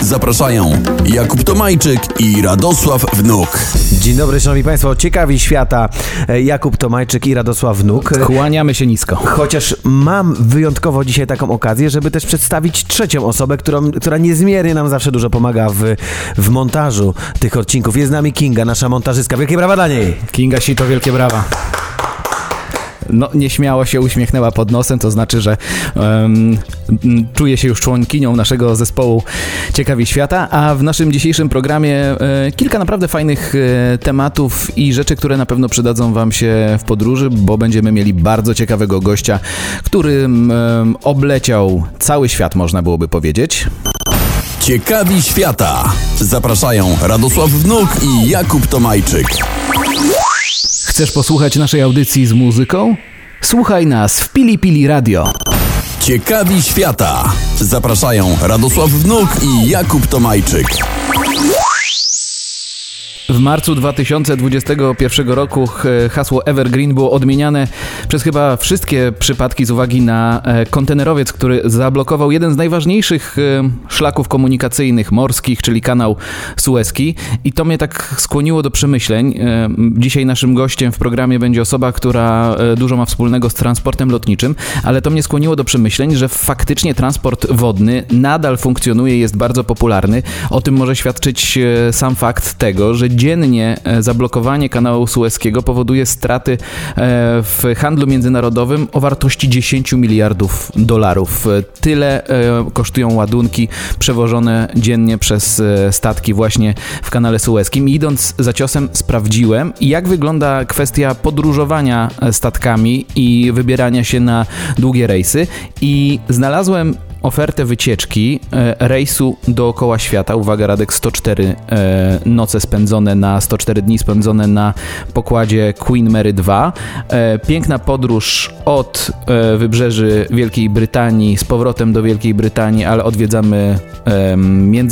Zapraszają Jakub Tomajczyk i Radosław Wnuk. Dzień dobry, szanowni państwo. Ciekawi świata Jakub Tomajczyk i Radosław Wnuk. Kłaniamy się nisko. Chociaż mam wyjątkowo dzisiaj taką okazję, żeby też przedstawić trzecią osobę, którą, która niezmiernie nam zawsze dużo pomaga w, w montażu tych odcinków. Jest z nami Kinga, nasza montażystka. Wielkie brawa dla niej! Kinga Sito, wielkie brawa. No, nieśmiało się uśmiechnęła pod nosem, to znaczy, że um, czuje się już członkinią naszego zespołu Ciekawi Świata, a w naszym dzisiejszym programie e, kilka naprawdę fajnych e, tematów i rzeczy, które na pewno przydadzą Wam się w podróży, bo będziemy mieli bardzo ciekawego gościa, który em, obleciał cały świat, można byłoby powiedzieć. Ciekawi świata. Zapraszają Radosław Wnuk i Jakub Tomajczyk. Chcesz posłuchać naszej audycji z muzyką? Słuchaj nas w Pili Pili Radio. Ciekawi świata. Zapraszają Radosław Wnuk i Jakub Tomajczyk. W marcu 2021 roku hasło Evergreen było odmieniane przez chyba wszystkie przypadki z uwagi na e, kontenerowiec, który zablokował jeden z najważniejszych e, szlaków komunikacyjnych morskich, czyli kanał Suezki. I to mnie tak skłoniło do przemyśleń. E, Dzisiaj naszym gościem w programie będzie osoba, która dużo ma wspólnego z transportem lotniczym, ale to mnie skłoniło do przemyśleń, że faktycznie transport wodny nadal funkcjonuje, jest bardzo popularny. O tym może świadczyć sam fakt tego, że dziennie e, zablokowanie kanału sueskiego powoduje straty e, w handlu międzynarodowym o wartości 10 miliardów dolarów. E, Tyle kosztują ładunki przewożone dziennie przez statki właśnie w kanale sueskim. Idąc za ciosem sprawdziłem, jak wygląda kwestia podróżowania statkami i wybierania się na długie rejsy i znalazłem ofertę wycieczki e, rejsu dookoła świata. Uwaga, Radek, 104 e, noce spędzone na 104 dni spędzone na pokładzie Queen Mary 2. E, piękna podróż od e, wybrzeży Wielkiej Brytanii z powrotem do Wielkiej Brytanii, ale odwiedzamy e,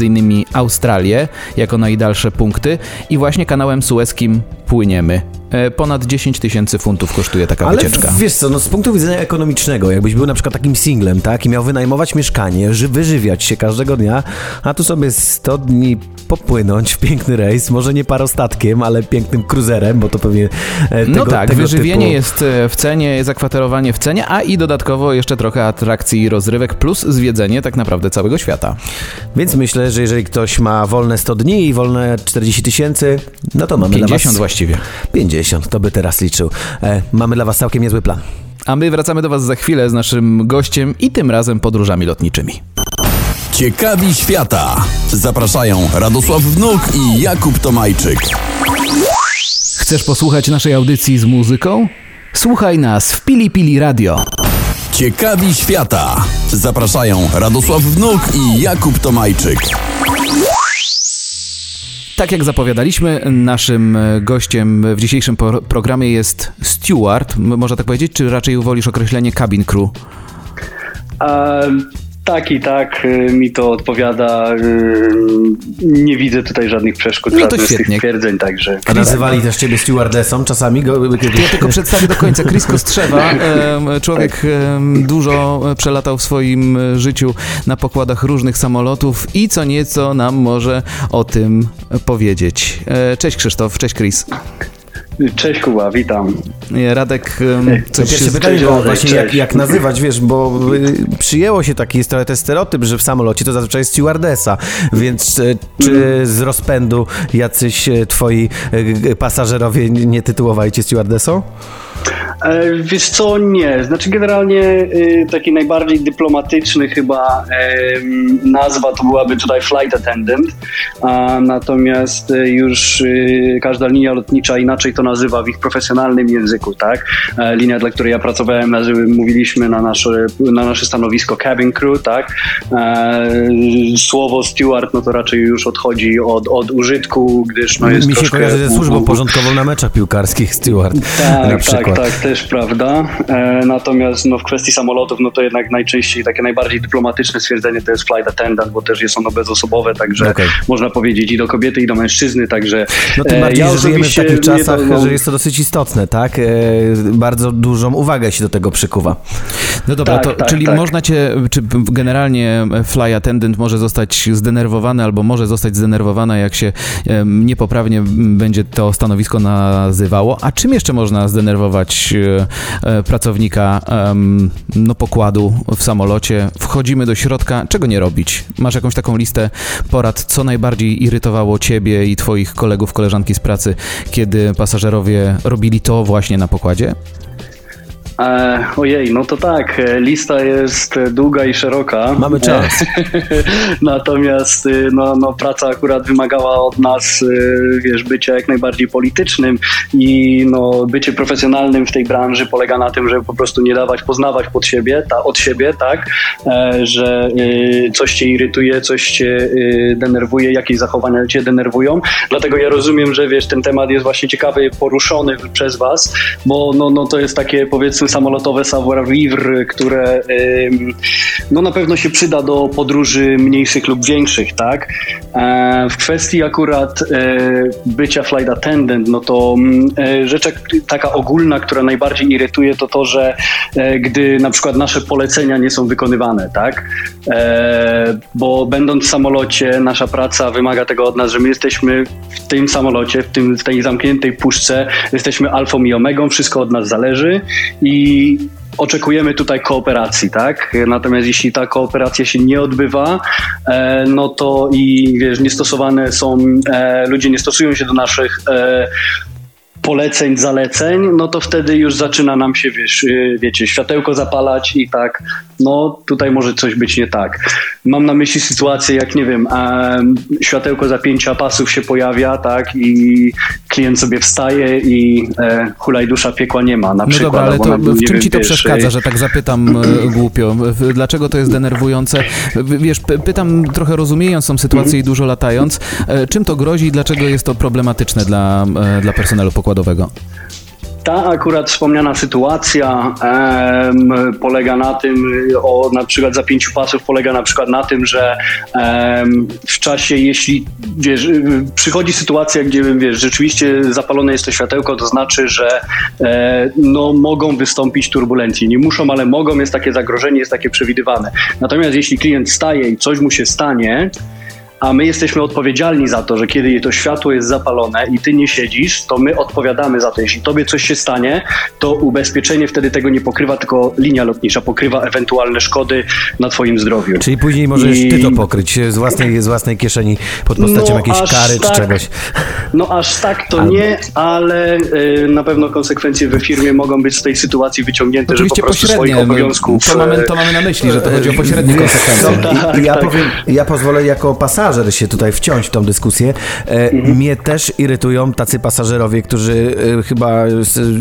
innymi Australię jako najdalsze punkty i właśnie kanałem sueskim płyniemy. E, ponad 10 tysięcy funtów kosztuje taka Ale wycieczka. wiesz co, no z punktu widzenia ekonomicznego, jakbyś był na przykład takim singlem, tak, i miał wynajmować mieszkanie, ży- wyżywiać się każdego dnia, a tu sobie 100 dni popłynąć w piękny rejs, może nie parostatkiem, ale pięknym kruzerem, bo to pewnie e, tego, No tak, tego wyżywienie typu... jest e, w cenie, zakwaterowanie w cenie, a i dodatkowo jeszcze trochę atrakcji i rozrywek, plus zwiedzenie tak naprawdę całego świata. Więc myślę, że jeżeli ktoś ma wolne 100 dni i wolne 40 tysięcy, no to mamy 50 dla was... właściwie. 50, to by teraz liczył. E, mamy dla was całkiem niezły plan. A my wracamy do Was za chwilę z naszym gościem i tym razem podróżami lotniczymi. Ciekawi świata. Zapraszają Radosław Wnuk i Jakub Tomajczyk. Chcesz posłuchać naszej audycji z muzyką? Słuchaj nas w Pili Pili Radio. Ciekawi świata. Zapraszają Radosław Wnuk i Jakub Tomajczyk. Tak jak zapowiadaliśmy, naszym gościem w dzisiejszym por- programie jest steward, można tak powiedzieć, czy raczej wolisz określenie cabin crew? A, tak i tak y, mi to odpowiada. y, Nie widzę tutaj żadnych przeszkód, No to żadnych z tych świetnie. stwierdzeń, także. A nazywali też ciebie stewardessą czasami? Go, Ja tylko przedstawię do końca. Chris Kostrzewa, człowiek em, dużo przelatał w swoim e, życiu na pokładach różnych samolotów i co nieco nam może o tym powiedzieć. E, Cześć Krzysztof, cześć Chris. Cześć Kuba, witam. E, Radek, coś Pierwsze się... pytanie cześć, było właśnie cześć. jak, jak nazywać, wiesz, bo y, przyjęło się taki jest trochę ten stereotyp, że w samolocie to zazwyczaj jest stewardesa, więc y, czy z rozpędu jacyś y, twoi y, pasażerowie nie nie tytułowali cię stewardesą? E, Wiesz co, nie. Znaczy generalnie y, taki najbardziej dyplomatyczny chyba nazwa to byłaby tutaj flight attendant, natomiast y, już y, każda linia lotnicza inaczej to nazywa w ich profesjonalnym języku, tak? E, Linia, dla której ja pracowałem, nazywy, mówiliśmy na nasze, na nasze stanowisko cabin crew, tak? E, Słowo steward, no to raczej już odchodzi od, od użytku, gdyż no jest Mi się troszkę... kojarzy ze służbą porządkową na meczach piłkarskich steward Tak, na przykład. tak, też prawda. E, natomiast no, w kwestii samolotów, no to jednak najczęściej takie najbardziej dyplomatyczne stwierdzenie to jest flight attendant, bo też jest ono bezosobowe, także Okej. można powiedzieć i do kobiety, i do mężczyzny, także No tym e, bardziej, ja że żyjemy w takich czasach, to, no, że jest to dosyć istotne, tak? E, bardzo dużą uwagę się do tego przykuwa. No dobra, Tak, to, tak, czyli tak. można cię, czy generalnie fly attendant może zostać zdenerwowany albo może zostać zdenerwowana, jak się niepoprawnie będzie to stanowisko nazywało. A czym jeszcze można zdenerwować e, e, pracownika no, pokładu w samolocie? Wchodzimy do środka, czego nie robić? Masz jakąś taką listę porad, co najbardziej irytowało ciebie i twoich kolegów, koleżanki z pracy, kiedy pasażerowie robili to właśnie na pokładzie? E, ojej, no to tak, e, lista jest e, długa i szeroka. Mamy czas. Natomiast y, no, no, praca akurat wymagała od nas, wiesz, bycia jak najbardziej politycznym i no, bycie profesjonalnym w tej branży polega na tym, żeby po prostu nie dawać poznawać pod siebie, ta, od siebie, tak, e, że y, coś cię irytuje, coś cię y, denerwuje, jakieś zachowania cię denerwują. Dlatego ja rozumiem, że wiesz, ten temat jest właśnie ciekawy, poruszony przez was, bo no, no, to jest takie powiedzmy samolotowe savoir-vivre, które no, na pewno się przyda do podróży mniejszych lub większych, tak? E, w kwestii akurat e, bycia flight attendant, no to mm, e, rzecz taka ogólna, która najbardziej irytuje, to to, że gdy na przykład nasze polecenia nie są wykonywane, tak? Bo będąc w samolocie, nasza praca wymaga tego od nas, że my jesteśmy w tym samolocie, w, tym, w tej zamkniętej puszce, jesteśmy alfą i omegą, wszystko od nas zależy i oczekujemy tutaj kooperacji, tak? Natomiast jeśli ta kooperacja się nie odbywa, e, no to i wiesz, niestosowane są, e, ludzie nie stosują się do naszych e, poleceń, zaleceń, no to wtedy już zaczyna nam się, wiesz, y, wiecie, światełko zapalać i tak, no tutaj może coś być nie tak. Mam na myśli sytuację, jak nie wiem, em, światełko zapięcia pasów się pojawia, tak, i klient sobie wstaje i e, hulaj dusza piekła nie ma, na No przykład. dobra, ale to w czym wiem, ci to wiesz, przeszkadza, że tak zapytam e, głupio? Dlaczego to jest denerwujące? Wiesz, py- pytam trochę rozumiejąc tą sytuację i dużo latając. E, Czym to grozi i dlaczego jest to problematyczne dla, e, dla personelu Ta akurat wspomniana sytuacja em, polega na tym, o na przykład zapięciu pasów polega na przykład na tym, że em, w czasie, jeśli wiesz, przychodzi sytuacja, gdzie wiesz, rzeczywiście zapalone jest to światełko, to znaczy, że e, no, mogą wystąpić turbulencje. Nie muszą, ale mogą, jest takie zagrożenie, jest takie przewidywane. Natomiast jeśli klient staje i coś mu się stanie, a my jesteśmy odpowiedzialni za to, że kiedy to światło jest zapalone i ty nie siedzisz, to my odpowiadamy za to. Jeśli tobie coś się stanie, to ubezpieczenie wtedy tego nie pokrywa, tylko linia lotnicza pokrywa ewentualne szkody na twoim zdrowiu. Czyli później możesz I- ty to pokryć z własnej, z własnej kieszeni pod postacią No, jakiejś kary czy tak. czegoś. No aż tak to Albo- nie, ale y, na pewno konsekwencje we firmie mogą być z tej sytuacji wyciągnięte, Oczywiście że po prostu swoich pośrednie. obowiązków... To mamy, e, to mamy na myśli, że to chodzi o pośrednie konsekwencje. co, Tak, i- ja, tak. powiem, ja pozwolę jako pasażer się tutaj wciąć w tą dyskusję. E, Mnie też irytują tacy pasażerowie, którzy e, chyba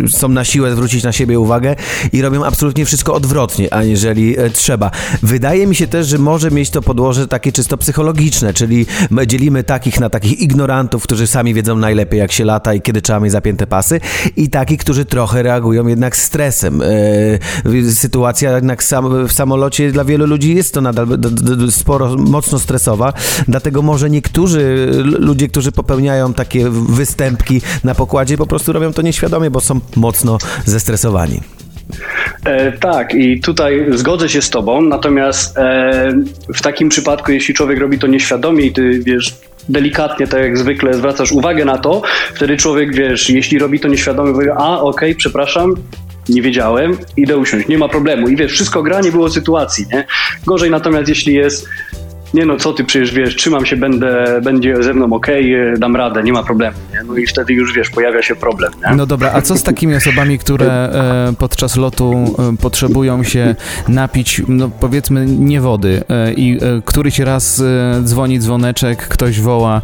są na siłę zwrócić na siebie uwagę i robią absolutnie wszystko odwrotnie, aniżeli e, trzeba. Wydaje mi się też, że może mieć to podłoże takie czysto psychologiczne, czyli my dzielimy takich na takich ignorantów, którzy sami wiedzą najlepiej, jak się lata i kiedy trzeba mieć zapięte pasy i takich, którzy trochę reagują jednak stresem. Sytuacja jednak w samolocie dla wielu ludzi jest to nadal sporo, mocno stresowa, dlatego może niektórzy ludzie, którzy popełniają takie występki na pokładzie, po prostu robią to nieświadomie, bo są mocno zestresowani. E, tak, i tutaj zgodzę się z Tobą, natomiast e, w takim przypadku, jeśli człowiek robi to nieświadomie i Ty wiesz. Delikatnie, tak jak zwykle, zwracasz uwagę na to, wtedy człowiek, wiesz, jeśli robi to nieświadomie, powie, a okej, przepraszam, nie wiedziałem, idę usiąść, nie ma problemu. I wiesz, wszystko gra, nie było sytuacji, nie? Gorzej natomiast, jeśli jest, nie no, co ty, przecież wiesz, trzymam się, będę, będzie ze mną e, dam radę, nie ma problemu, nie? No i wtedy już, wiesz, pojawia się problem, nie? No dobra, a co z takimi osobami, które e, podczas lotu e, potrzebują się napić, no powiedzmy, nie wody e, i któryś raz dzwoni dzwoneczek, ktoś woła,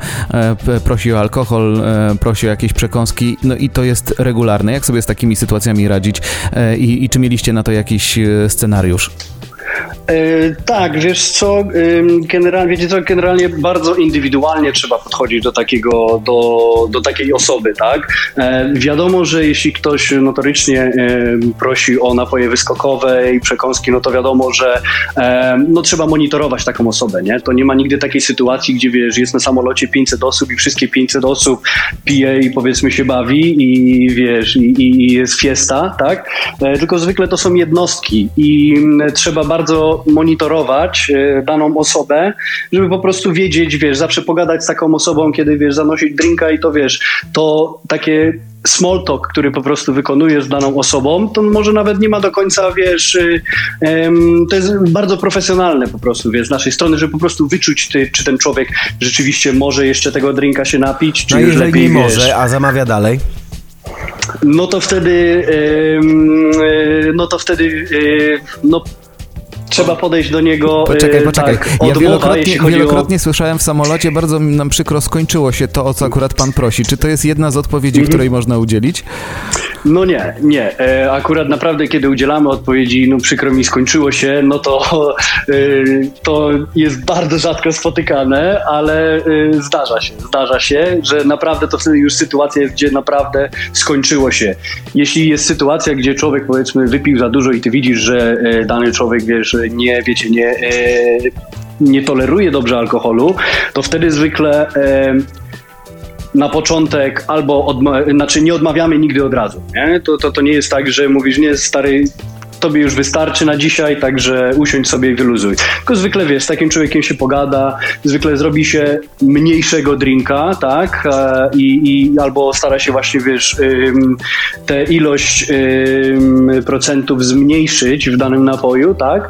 prosi o alkohol, prosi o jakieś przekąski, no i to jest regularne. Jak sobie z takimi sytuacjami radzić i, i czy mieliście na to jakiś scenariusz? E, tak, wiesz co, generalnie, wiecie co, generalnie bardzo indywidualnie trzeba podchodzić do takiego, do, do takiej osoby, tak? E, wiadomo, że jeśli ktoś notorycznie e, prosi o napoje wyskokowe i przekąski, no to wiadomo, że no trzeba monitorować taką osobę, nie? To nie ma nigdy takiej sytuacji, gdzie wiesz, jest na samolocie 500 osób i wszystkie 500 osób pije i powiedzmy się bawi i wiesz, i, i jest fiesta, tak? Tylko zwykle to są jednostki i trzeba bardzo monitorować e, daną osobę, żeby po prostu wiedzieć, wiesz, zawsze pogadać z taką osobą, kiedy, wiesz, zanosić drinka i to, wiesz, to takie small talk, który po prostu wykonujesz z daną osobą, to może nawet nie ma do końca, wiesz, um, to jest bardzo profesjonalne po prostu, wiesz, z naszej strony, żeby po prostu wyczuć, ty, czy ten człowiek rzeczywiście może jeszcze tego drinka się napić, czy no już lepiej, nie wiesz, może, a zamawia dalej? no to wtedy, no to wtedy, no trzeba podejść do niego. Poczekaj, poczekaj. Tak, ja wielokrotnie, wielokrotnie o... słyszałem w samolocie, bardzo nam przykro skończyło się to, o co akurat pan prosi. Czy to jest jedna z odpowiedzi, mm -hmm. której można udzielić? No nie, nie. E, akurat naprawdę, kiedy udzielamy odpowiedzi, no przykro mi skończyło się, no to e, to jest bardzo rzadko spotykane, ale e, zdarza się, zdarza się, że naprawdę to wtedy już sytuacja jest, gdzie naprawdę skończyło się. Jeśli jest sytuacja, gdzie człowiek powiedzmy wypił za dużo i ty widzisz, że dany człowiek, wiesz, nie, wiecie, nie nie toleruje dobrze alkoholu, to wtedy zwykle na początek albo odma- znaczy nie odmawiamy nigdy od razu. Nie? To, to, to nie jest tak, że mówisz, nie, stary, tobie już wystarczy na dzisiaj, także usiądź sobie i wyluzuj. Tylko zwykle wiesz, z takim człowiekiem się pogada, zwykle zrobi się mniejszego drinka, tak? E, I, i albo stara się właśnie, wiesz, tę ilość procentów zmniejszyć w danym napoju, tak?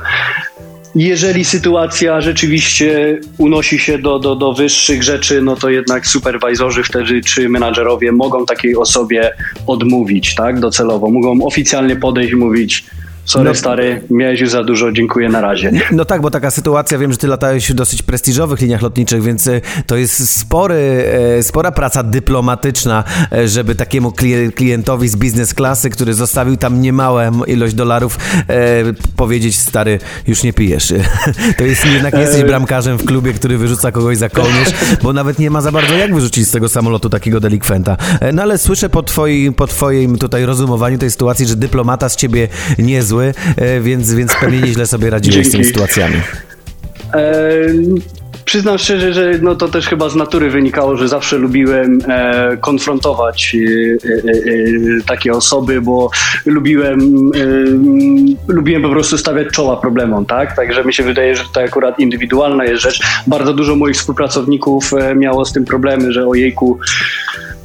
Jeżeli sytuacja rzeczywiście unosi się do, do, do wyższych rzeczy, no to jednak superwajzorzy wtedy czy menadżerowie mogą takiej osobie odmówić, tak, docelowo. Mogą oficjalnie podejść i mówić, Sorry no, stary, miałeś już za dużo, dziękuję, na razie. No tak, bo taka sytuacja, wiem, że ty latałeś w dosyć prestiżowych liniach lotniczych, więc e, to jest spory, e, spora praca dyplomatyczna, e, żeby takiemu klientowi z biznes klasy, który zostawił tam niemałą ilość dolarów, powiedzieć, stary, już nie pijesz. To jest jednak nie jesteś bramkarzem w klubie, który wyrzuca kogoś za kołnierz, bo nawet nie ma za bardzo jak wyrzucić z tego samolotu takiego delikwenta. No ale słyszę po, twoi, po twoim tutaj rozumowaniu tej sytuacji, że dyplomata z ciebie nie e, więc, więc pewnie nieźle sobie radziłeś z tymi sytuacjami. E, przyznam szczerze, że no to też chyba z natury wynikało, że zawsze lubiłem e, konfrontować e, e, e takie osoby, bo lubiłem, lubiłem po prostu stawiać czoła problemom, tak? Także mi się wydaje, że to akurat indywidualna jest rzecz. Bardzo dużo moich współpracowników miało z tym problemy, że ojejku,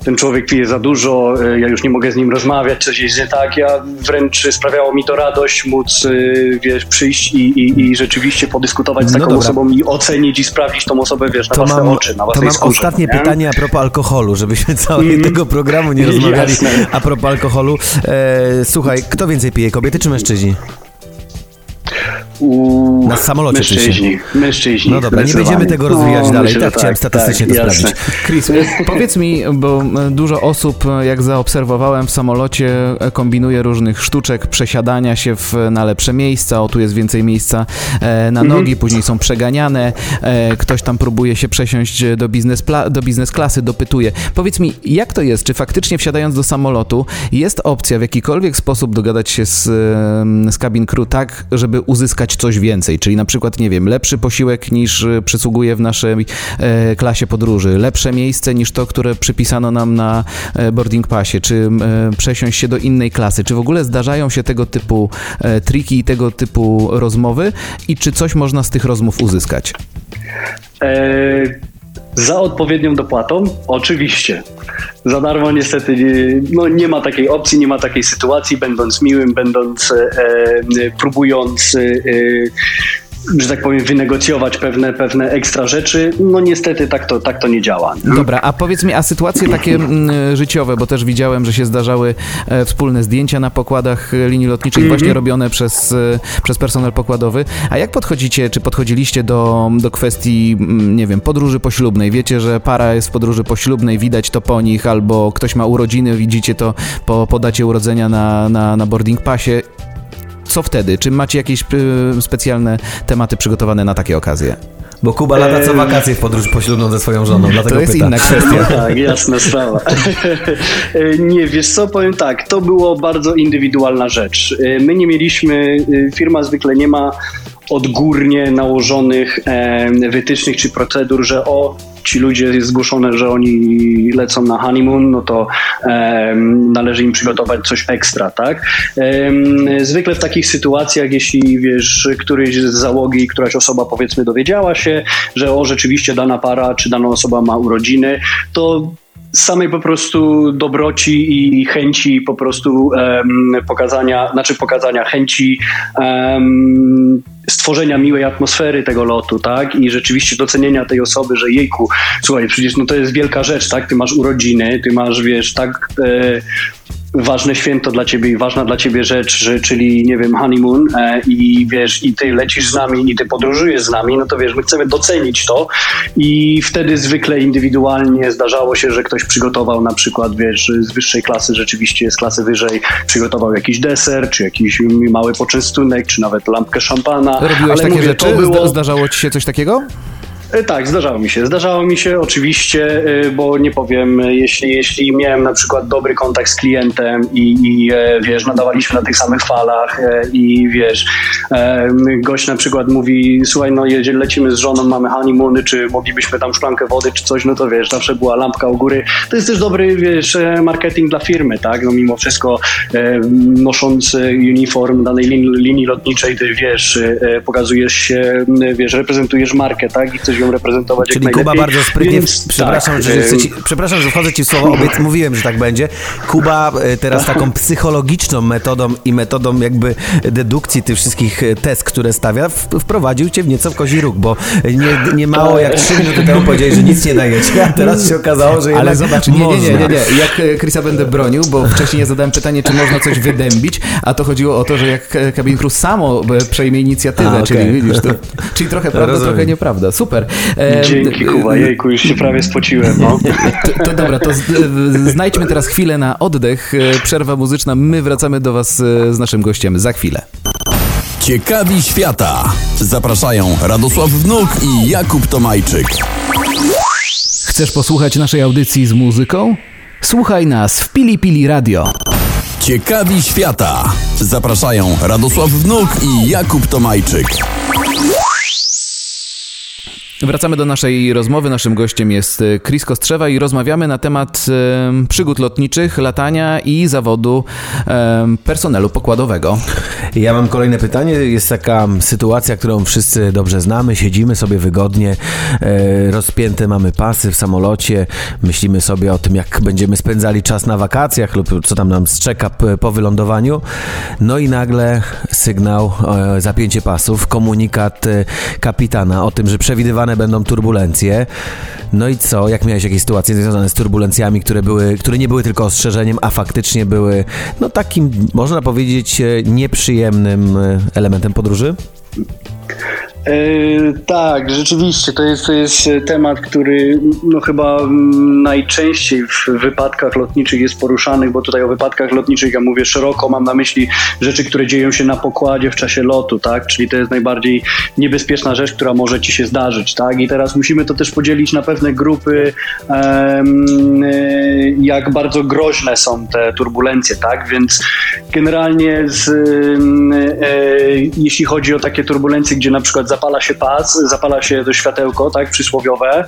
ten człowiek pije za dużo, e, ja już nie mogę z nim rozmawiać, coś jest nie tak. Ja wręcz sprawiało mi to radość móc, e, wiesz, przyjść i, i, i rzeczywiście podyskutować z no taką no osobą i ocenić i sprawdzić tą osobę, wiesz, na to własne mam, oczy, na własnej To mam skórze, ostatnie nie? pytanie a propos alkoholu, żebyśmy całego mm. tego programu nie rozmawiali Jasne. a propos alkoholu. E, słuchaj, kto więcej pije, kobiety czy mężczyźni? U... Na samolocie mężczyźni, mężczyźni. No dobra, nie będziemy tego rozwijać no, dalej. Myślę, tak, chciałem tak, statystycznie tak, to jasne. sprawdzić. Chris, powiedz mi, bo dużo osób, jak zaobserwowałem w samolocie, kombinuje różnych sztuczek przesiadania się w, na lepsze miejsca. O, tu jest więcej miejsca e, na mhm. nogi, później są przeganiane. E, ktoś tam próbuje się przesiąść do biznes, do biznes klasy, dopytuje. Powiedz mi, jak to jest? Czy faktycznie wsiadając do samolotu jest opcja w jakikolwiek sposób dogadać się z, z cabin crew tak, żeby uzyskać coś więcej, czyli na przykład, nie wiem, lepszy posiłek niż y, przysługuje w naszej e, klasie podróży, lepsze miejsce niż to, które przypisano nam na e, boarding passie, czy e, przesiąść się do innej klasy, czy w ogóle zdarzają się tego typu e, triki i tego typu rozmowy? I czy coś można z tych rozmów uzyskać? E za odpowiednią dopłatą? Oczywiście. Za darmo niestety nie, no, nie ma takiej opcji, nie ma takiej sytuacji, będąc miłym, będąc, e, e próbując e, że tak powiem, wynegocjować pewne, pewne ekstra rzeczy. No niestety tak to, tak to nie działa. Dobra, a powiedz mi, a sytuacje takie mm, życiowe, bo też widziałem, że się zdarzały e, wspólne zdjęcia na pokładach linii lotniczych mm -hmm. właśnie robione przez, e, przez personel pokładowy. A jak podchodzicie, czy podchodziliście do, do kwestii, mm, nie wiem, podróży poślubnej? Wiecie, że para jest w podróży poślubnej, widać to po nich, albo ktoś ma urodziny, widzicie to po, po dacie urodzenia na, na, na boarding passie co wtedy? Czy macie jakieś y, specjalne tematy przygotowane na takie okazje? Bo Kuba lata co wakacje w podróż poślubną ze swoją żoną, dlatego To jest pyta. inna kwestia. Tak, jasna sprawa. nie, wiesz co, powiem tak, to było bardzo indywidualna rzecz. My nie mieliśmy, firma zwykle nie ma odgórnie nałożonych wytycznych czy procedur, że o, ci ludzie jest zgłoszone, że oni lecą na honeymoon, no to e, należy im przygotować coś ekstra, tak? E, zwykle w takich sytuacjach, jeśli wiesz, któryś z załogi, któraś osoba powiedzmy dowiedziała się, że o, rzeczywiście dana para czy dana osoba ma urodziny, to samej po prostu dobroci i chęci po prostu um, pokazania, znaczy pokazania chęci um, stworzenia miłej atmosfery tego lotu, tak? I rzeczywiście docenienia tej osoby, że jejku, słuchaj, przecież no to jest wielka rzecz, tak? Ty masz urodziny, ty masz, wiesz, tak e, ważne święto dla ciebie i ważna dla ciebie rzecz, że, czyli nie wiem, honeymoon e, i wiesz, i ty lecisz z nami i ty podróżujesz z nami, no to wiesz, my chcemy docenić to i wtedy zwykle indywidualnie zdarzało się, że ktoś przygotował na przykład, wiesz, z wyższej klasy, rzeczywiście z klasy wyżej, przygotował jakiś deser, czy jakiś mały poczęstunek, czy nawet lampkę szampana. Robiłeś Ale takie mówię, rzeczy? to było... Zdarzało ci się coś takiego? E, Tak, zdarzało mi się. Zdarzało mi się oczywiście, e, bo nie powiem, e, jeśli, jeśli miałem na przykład dobry kontakt z klientem i, i wiesz, nadawaliśmy na tych samych falach i wiesz, gość na przykład mówi, słuchaj, no jeżeli lecimy z żoną, mamy honeymoony, czy moglibyśmy tam szklankę wody, czy coś, no to wiesz, zawsze była lampka u góry. To jest też dobry, wiesz, marketing dla firmy, tak? No mimo wszystko nosząc uniform danej linii, linii lotniczej, ty wiesz, pokazujesz się, wiesz, reprezentujesz markę, tak? I chcesz ją reprezentować Czyli jak Kuba najlepiej. bardzo sprytnie, Więc, przepraszam, tak, że, e, chcę ci, przepraszam, że wchodzę ci w słowo, obiec, mówiłem, że tak będzie. Kuba e, teraz taką psychologiczną metodą i metodą jakby dedukcji tych wszystkich e, test, które stawia, w, wprowadził cię w nieco w kozi róg, bo nie, nie mało jak trzy minuty temu powiedziałeś, że nic nie dajecie, a teraz się okazało, że Ale zobacz, nie, nie, nie, nie. Jak e, Chrisa będę bronił, bo wcześniej ja zadałem pytanie, czy można coś wydębić, a to chodziło o to, że jak e, Cabin Crew samo e, przejmie inicjatywę, czyli widzisz, to, czyli trochę prawda, Rozumiem. trochę nieprawda. Super. Dzięki Kuba, jejku, już się prawie spociłem, no. To, to dobra, to znajdźmy teraz chwilę na oddech, e, przerwa muzyczna, my wracamy do was e, z naszym gościem za chwilę. Ciekawi świata. Zapraszają Radosław Wnuk i Jakub Tomajczyk. Chcesz posłuchać naszej audycji z muzyką? Słuchaj nas w Pili Pili Radio. Ciekawi świata. Zapraszają Radosław Wnuk i Jakub Tomajczyk. Wracamy do naszej rozmowy. Naszym gościem jest e, Chris Kostrzewa i rozmawiamy na temat przygód lotniczych, latania i zawodu personelu pokładowego. Ja mam kolejne pytanie. Jest taka sytuacja, którą wszyscy dobrze znamy. Siedzimy sobie wygodnie, e, rozpięte mamy pasy w samolocie. Myślimy sobie o tym, jak będziemy spędzali czas na wakacjach lub co tam nam czeka po wylądowaniu. No i nagle sygnał, e, zapięcie pasów, komunikat kapitana o tym, że przewidywane będą turbulencje. No i co? Jak miałeś jakieś sytuacje związane z turbulencjami, które, były, które nie były tylko ostrzeżeniem, a faktycznie były no takim, można powiedzieć, e, nieprzyjemnym e, elementem podróży? E, tak, rzeczywiście, to jest, to jest temat, który no, chyba najczęściej w wypadkach lotniczych jest poruszany, bo tutaj o wypadkach lotniczych ja mówię szeroko, mam na myśli rzeczy, które dzieją się na pokładzie w czasie lotu, tak? Czyli to jest najbardziej niebezpieczna rzecz, która może ci się zdarzyć, tak? I teraz musimy to też podzielić na pewne grupy, e, jak bardzo groźne są te turbulencje, tak? Więc generalnie z, e, jeśli chodzi o takie turbulencje, gdzie na przykład zapala się pas, zapala się to światełko, tak, przysłowiowe,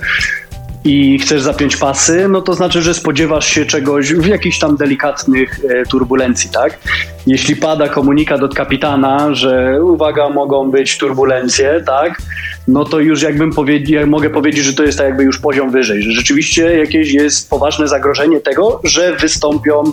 i chcesz zapiąć pasy, no to znaczy, że spodziewasz się czegoś w jakichś tam delikatnych e, turbulencji, tak? Jeśli pada komunikat od kapitana, że uwaga, mogą być turbulencje, tak? No to już jakbym powiedział, mogę powiedzieć, że to jest tak jakby już poziom wyżej, że rzeczywiście jakieś jest poważne zagrożenie tego, że wystąpią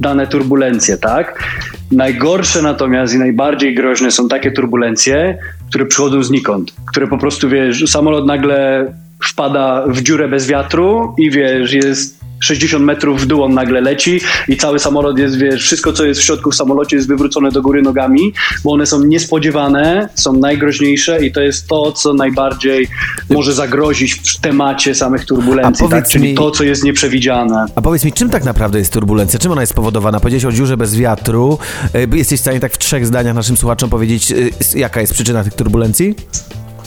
dane turbulencje, tak? Najgorsze natomiast i najbardziej groźne są takie turbulencje, które przychodzą znikąd, które po prostu, wiesz, samolot nagle wpada w dziurę bez wiatru i wiesz, jest 60 metrów w dół on nagle leci i cały samolot jest, wiesz, wszystko co jest w środku w samolocie jest wywrócone do góry nogami, bo one są niespodziewane, są najgroźniejsze i to jest to, co najbardziej może zagrozić w temacie samych turbulencji, tak? czyli mi- to, co jest nieprzewidziane. A powiedz mi, czym tak naprawdę jest turbulencja? Czym ona jest spowodowana? Powiedziałeś o dziurze bez wiatru. E, Jesteś w stanie tak w trzech zdaniach naszym słuchaczom powiedzieć, s- jaka jest przyczyna tych turbulencji?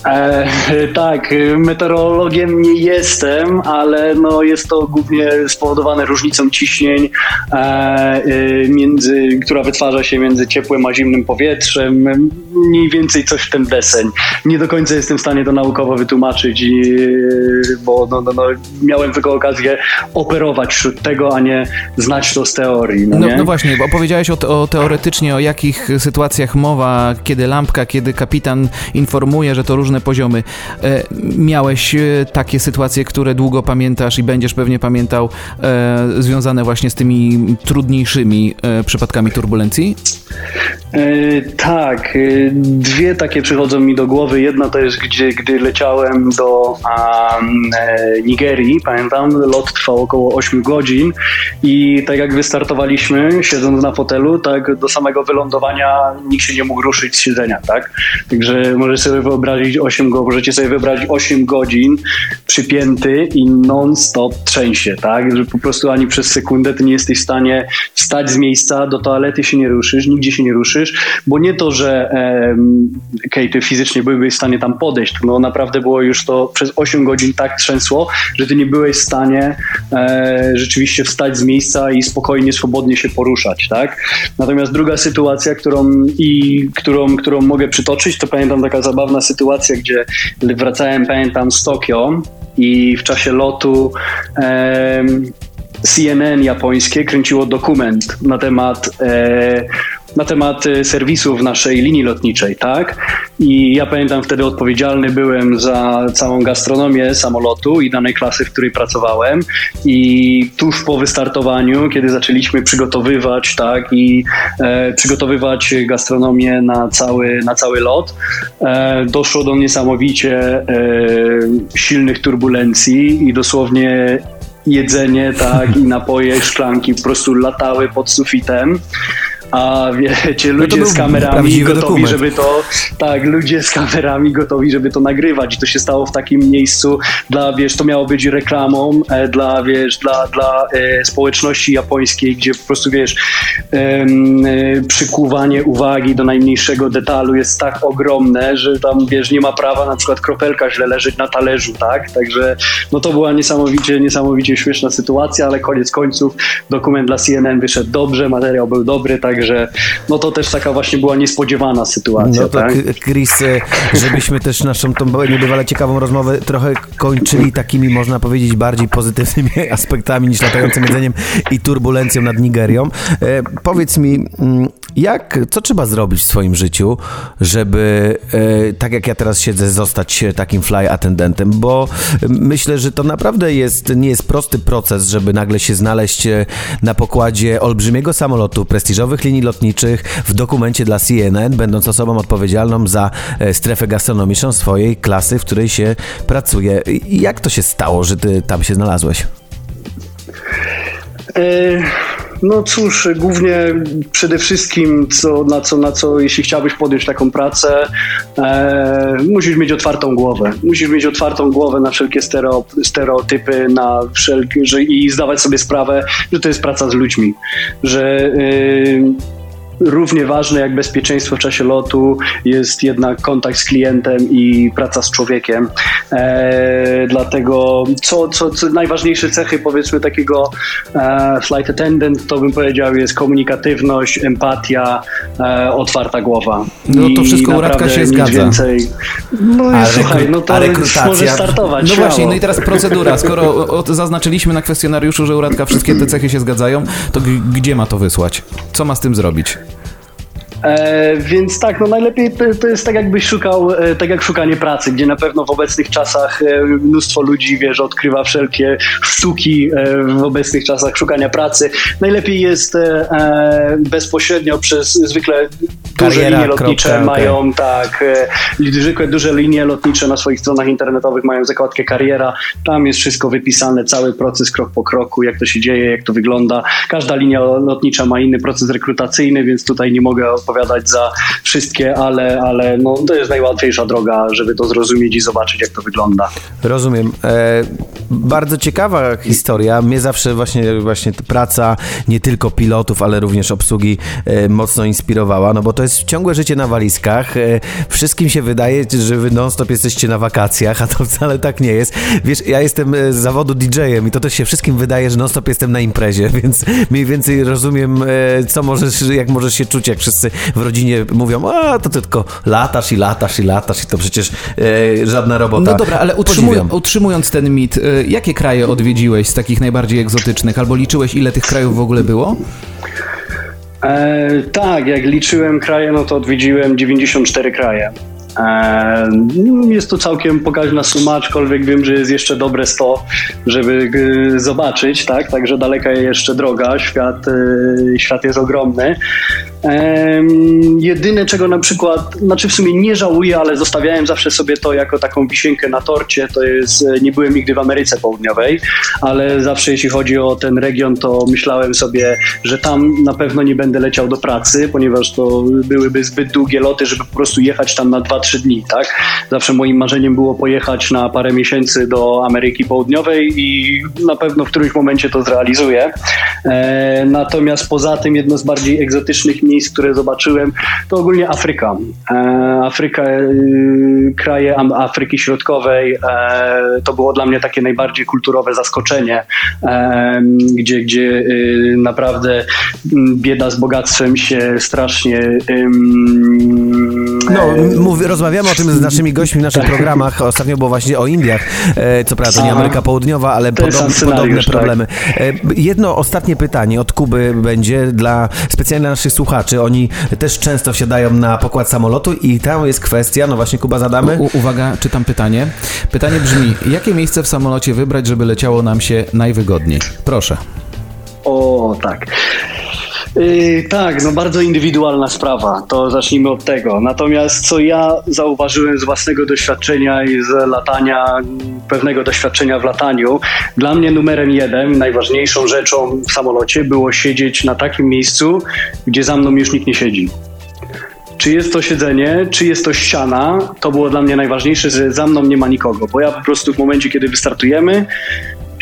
E, tak, meteorologiem nie jestem, ale no jest to głównie spowodowane różnicą ciśnień, e, e, między, która wytwarza się między ciepłym a zimnym powietrzem. Mniej więcej coś w ten deseń. Nie do końca jestem w stanie to naukowo wytłumaczyć, i, bo no, no, no, miałem tylko okazję operować wśród tego, a nie znać to z teorii. No, No, no właśnie, bo opowiedziałeś o, o teoretycznie o jakich sytuacjach mowa, kiedy lampka, kiedy kapitan informuje, że to różne poziomy. E, miałeś e, takie sytuacje, które długo pamiętasz i będziesz pewnie pamiętał, e, związane właśnie z tymi trudniejszymi przypadkami turbulencji? Tak, dwie takie przychodzą mi do głowy. Jedna to jest, gdzie, gdy leciałem do Nigerii, pamiętam, lot trwał około 8 godzin i tak jak wystartowaliśmy, siedząc na fotelu, tak do samego wylądowania nikt się nie mógł ruszyć z siedzenia, tak? Także możecie sobie wyobrazić 8 go, możecie sobie wyobrazić 8 godzin przypięty i non-stop trzęsie, tak? Że po prostu ani przez sekundę ty nie jesteś w stanie wstać z miejsca, do toalety się nie ruszysz, nigdzie się nie ruszysz, bo nie to, że okej, ty fizycznie byłbyś w stanie tam podejść, no naprawdę było już to przez 8 godzin tak trzęsło, że ty nie byłeś w stanie e, rzeczywiście wstać z miejsca i spokojnie, swobodnie się poruszać, tak? Natomiast druga sytuacja, którą i którą, którą mogę przytoczyć, to pamiętam taka zabawna sytuacja, gdzie wracałem, pamiętam, z Tokio i w czasie lotu em, CNN japońskie kręciło dokument na temat, e, na temat e, serwisów naszej linii lotniczej, tak? I ja pamiętam wtedy odpowiedzialny byłem za całą gastronomię samolotu i danej klasy, w której pracowałem. I tuż po wystartowaniu, kiedy zaczęliśmy przygotowywać, tak, i e, przygotowywać gastronomię na cały, na cały lot, e, doszło do niesamowicie e, silnych turbulencji i dosłownie jedzenie, tak, i napoje, szklanki po prostu latały pod sufitem. A wiecie, to ludzie był z kamerami gotowi, dokument. żeby to. Tak, ludzie z kamerami gotowi, żeby to nagrywać. I to się stało w takim miejscu dla, wiesz, to miało być reklamą e, dla, wiesz, dla, dla e, społeczności japońskiej, gdzie po prostu, wiesz, e, przykuwanie uwagi do najmniejszego detalu jest tak ogromne, że tam, wiesz, nie ma prawa na przykład kropelka źle leżeć na talerzu, tak? Także, no to była niesamowicie, niesamowicie śmieszna sytuacja, ale koniec końców dokument dla CNN wyszedł dobrze, materiał był dobry, także, no to też taka właśnie była niespodziewana sytuacja, No to tak? Chris, e, żebyśmy też naszą tą niebywale ciekawą rozmowę trochę kończyli takimi, można powiedzieć, bardziej pozytywnymi aspektami niż latającym jedzeniem i turbulencją nad Nigerią. E, powiedz mi, mm, jak, co trzeba zrobić w swoim życiu, żeby, e, tak jak ja teraz siedzę, zostać takim fly attendentem, bo myślę, że to naprawdę jest, nie jest prosty proces, żeby nagle się znaleźć e, na pokładzie olbrzymiego samolotu, prestiżowych linii lotniczych w dokumencie dla CNN, będąc osobą odpowiedzialną za e, strefę gastronomiczną swojej klasy, w której się pracuje. Jak to się stało, że ty tam się znalazłeś? E, No cóż, głównie przede wszystkim, co, na, co, na co, jeśli chciałbyś podjąć taką pracę, e, musisz mieć otwartą głowę. Musisz mieć otwartą głowę na wszelkie stereo, stereotypy na wszelkie, że, i zdawać sobie sprawę, że to jest praca z ludźmi. Że e, Równie ważne jak bezpieczeństwo w czasie lotu jest jednak kontakt z klientem i praca z człowiekiem. E, dlatego co, co, co najważniejsze cechy powiedzmy takiego e, flight attendant to bym powiedział jest komunikatywność, empatia, e, otwarta głowa. No to I wszystko u Radka się zgadza. Więcej. No A słuchaj, no to może startować. No śmiało. właśnie, no i teraz procedura. Skoro o, o, zaznaczyliśmy na kwestionariuszu, że u Radka wszystkie te cechy się zgadzają, to gdzie ma to wysłać? Co ma z tym zrobić? E, więc tak, no najlepiej to, to jest tak jakbyś szukał, e, tak jak szukanie pracy, gdzie na pewno w obecnych czasach e, mnóstwo ludzi, wiesz, odkrywa wszelkie sztuki e, w obecnych czasach szukania pracy. Najlepiej jest e, e, bezpośrednio przez zwykle duże Kariera, linie lotnicze kropka, mają tak, e, zwykłe duże linie lotnicze na swoich stronach internetowych mają zakładkę kariera, tam jest wszystko wypisane, cały proces krok po kroku, jak to się dzieje, jak to wygląda. Każda linia lotnicza ma inny proces rekrutacyjny, więc tutaj nie mogę odpowiadać za wszystkie, ale, ale no, to jest najłatwiejsza droga, żeby to zrozumieć i zobaczyć, jak to wygląda. Rozumiem. E, bardzo ciekawa historia. Mnie zawsze właśnie, właśnie praca nie tylko pilotów, ale również obsługi e, mocno inspirowała, no bo to jest ciągłe życie na walizkach. E, wszystkim się wydaje, że wy non-stop jesteście na wakacjach, a to wcale tak nie jest. Wiesz, ja jestem e, z zawodu DJ-em i to też się wszystkim wydaje, że non-stop jestem na imprezie, więc mniej więcej rozumiem, e, co możesz, jak możesz się czuć, jak wszyscy w rodzinie mówią, a to ty tylko latasz i latasz i latasz i to przecież e, żadna robota. No dobra, ale utrzymuj, utrzymując ten mit, y, jakie kraje odwiedziłeś z takich najbardziej egzotycznych? Albo liczyłeś, ile tych krajów w ogóle było? E, tak, jak liczyłem kraje, no to odwiedziłem 94 kraje. E, jest to całkiem pokaźna suma, aczkolwiek wiem, że jest jeszcze dobre 100, żeby g, zobaczyć, tak? Także daleka jeszcze droga, świat, e, świat jest ogromny. Jedyne, czego na przykład, znaczy w sumie nie żałuję, ale zostawiałem zawsze sobie to jako taką wisienkę na torcie, to jest, e, nie byłem nigdy w Ameryce Południowej, ale zawsze jeśli chodzi o ten region, to myślałem sobie, że tam na pewno nie będę leciał do pracy, ponieważ to byłyby zbyt długie loty, żeby po prostu jechać tam na 2-3 dni, tak? Zawsze moim marzeniem było pojechać na parę miesięcy do Ameryki Południowej i na pewno w którymś momencie to zrealizuję. E, natomiast poza tym jedno z bardziej egzotycznych miejsc, które zobaczyłem, to ogólnie Afryka. E, Afryka, e, kraje Afryki Środkowej, e, to było dla mnie takie najbardziej kulturowe zaskoczenie, gdzie, gdzie naprawdę m, bieda z bogactwem się strasznie No, mów, rozmawiamy o tym z naszymi gośćmi w naszych programach. Ostatnio było właśnie o Indiach. Co prawda nie. Ameryka Południowa, ale podobne, podobne tak. problemy. Jedno ostatnie pytanie od Kuby będzie dla specjalnie dla naszych słuchaczy. Oni też często wsiadają na pokład samolotu i tam jest kwestia, no właśnie Kuba zadamy. U, uwaga, czytam pytanie. Pytanie brzmi, jakie miejsce w samolocie wybrać, żeby leciało nam się najwygodniej? Proszę. O, tak. Yy, tak, no bardzo indywidualna sprawa, to zacznijmy od tego. Natomiast co ja zauważyłem z własnego doświadczenia i z latania, pewnego doświadczenia w lataniu, dla mnie numerem jeden, najważniejszą rzeczą w samolocie było siedzieć na takim miejscu, gdzie za mną już nikt nie siedzi. Czy jest to siedzenie, czy jest to ściana, to było dla mnie najważniejsze, że za mną nie ma nikogo, bo ja po prostu w momencie, kiedy wystartujemy,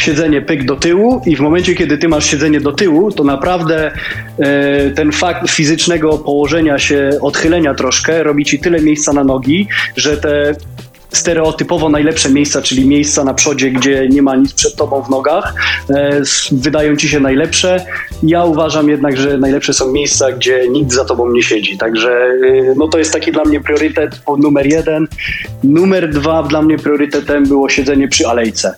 siedzenie pyk do tyłu i w momencie, kiedy ty masz siedzenie do tyłu, to naprawdę e, ten fakt fizycznego położenia się, odchylenia troszkę robi ci tyle miejsca na nogi, że te stereotypowo najlepsze miejsca, czyli miejsca na przodzie, gdzie nie ma nic przed tobą w nogach, e, wydają ci się najlepsze. Ja uważam jednak, że najlepsze są miejsca, gdzie nikt za tobą nie siedzi. Także e, no to jest taki dla mnie priorytet numer jeden. Numer dwa dla mnie priorytetem było siedzenie przy alejce.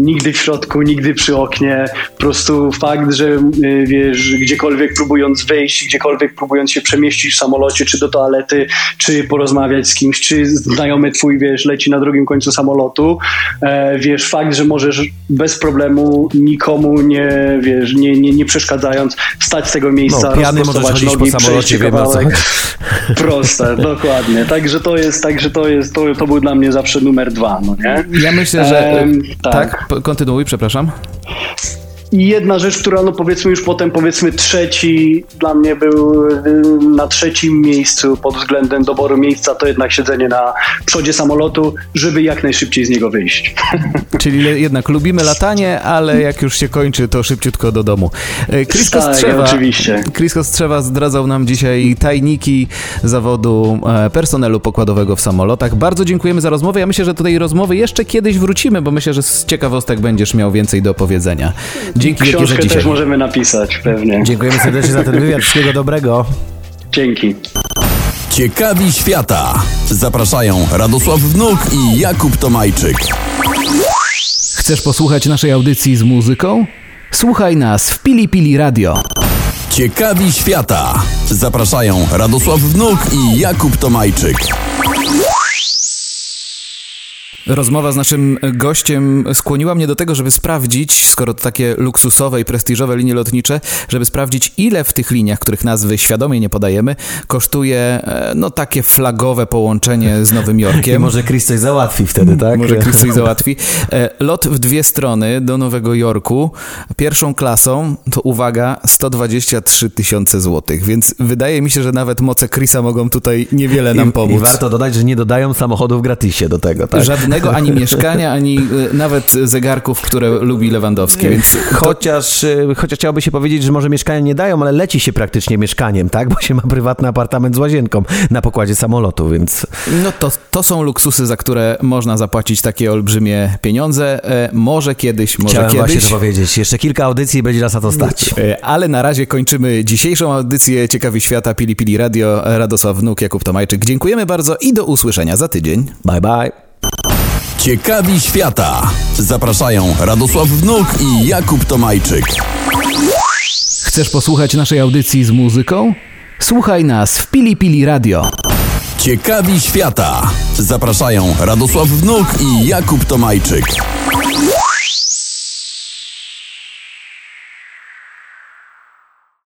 Nigdy w środku, nigdy przy oknie. Po prostu fakt, że y, wiesz, gdziekolwiek próbując wyjść, gdziekolwiek próbując się przemieścić w samolocie, czy do toalety, czy porozmawiać z kimś, czy znajomy twój, wiesz, leci na drugim końcu samolotu, e, wiesz, fakt, że możesz bez problemu nikomu nie, wiesz, nie, nie, nie przeszkadzając wstać z tego miejsca, No, pijany możesz chodzić po nogi, samolocie, przejść wiemy o co. Proste, dokładnie. Także to jest, także to jest, to, to był dla mnie zawsze numer dwa, no nie? Ja myślę, że... Tak. tak. Kontynuuj, przepraszam. I jedna rzecz, która no powiedzmy już potem powiedzmy trzeci dla mnie był y, na trzecim miejscu pod względem doboru miejsca, to jednak siedzenie na przodzie samolotu, żeby jak najszybciej z niego wyjść. Czyli jednak lubimy latanie, ale jak już się kończy, to szybciutko do domu. E, Chris Tak, Kostrzewa, oczywiście. Chris Kostrzewa zdradzał nam dzisiaj tajniki zawodu e, personelu pokładowego w samolotach. Bardzo dziękujemy za rozmowę. Ja myślę, że do tej rozmowy jeszcze kiedyś wrócimy, bo myślę, że z ciekawostek będziesz miał więcej do powiedzenia. Dzięki wielkie za Książkę dzisiaj. też możemy napisać, pewnie. Dziękujemy serdecznie za ten wywiad. Wszystkiego dobrego. Dzięki. Ciekawi świata. Zapraszają Radosław Wnuk i Jakub Tomajczyk. Chcesz posłuchać naszej audycji z muzyką? Słuchaj nas w Pili Pili Radio. Ciekawi świata. Zapraszają Radosław Wnuk i Jakub Tomajczyk. Rozmowa z naszym gościem skłoniła mnie do tego, żeby sprawdzić, skoro to takie luksusowe i prestiżowe linie lotnicze, żeby sprawdzić, ile w tych liniach, których nazwy świadomie nie podajemy, kosztuje e, no takie flagowe połączenie z Nowym I Jorkiem. może Chris coś załatwi wtedy, tak? Może Chris coś załatwi. E, Lot w dwie strony do Nowego Jorku. Pierwszą klasą to uwaga 123 tysiące złotych, więc wydaje mi się, że nawet moce Chrisa mogą tutaj niewiele nam I, pomóc. I warto dodać, że nie dodają samochodów gratisie do tego, tak? Żadnego ani mieszkania, ani e, nawet zegarków, które lubi Lewandowski, więc Chociaż, y, chociaż chciałoby się powiedzieć, że może mieszkania nie dają, ale leci się praktycznie mieszkaniem, tak? Bo się ma prywatny apartament z łazienką na pokładzie samolotu, więc no to, to są luksusy, za które można zapłacić takie olbrzymie pieniądze. E, może kiedyś, może chciałem kiedyś. właśnie to powiedzieć. Jeszcze kilka audycji i będzie nas na to stać. E, Ale na razie kończymy dzisiejszą audycję Ciekawi Świata Pili Pili Radio. Radosław Wnuk, Jakub Tomajczyk. Dziękujemy bardzo i do usłyszenia za tydzień. Bye bye. Ciekawi świata. Zapraszają Radosław Wnuk i Jakub Tomajczyk. Chcesz posłuchać naszej audycji z muzyką? Słuchaj nas w Pili Pili Radio. Ciekawi świata. Zapraszają Radosław Wnuk i Jakub Tomajczyk.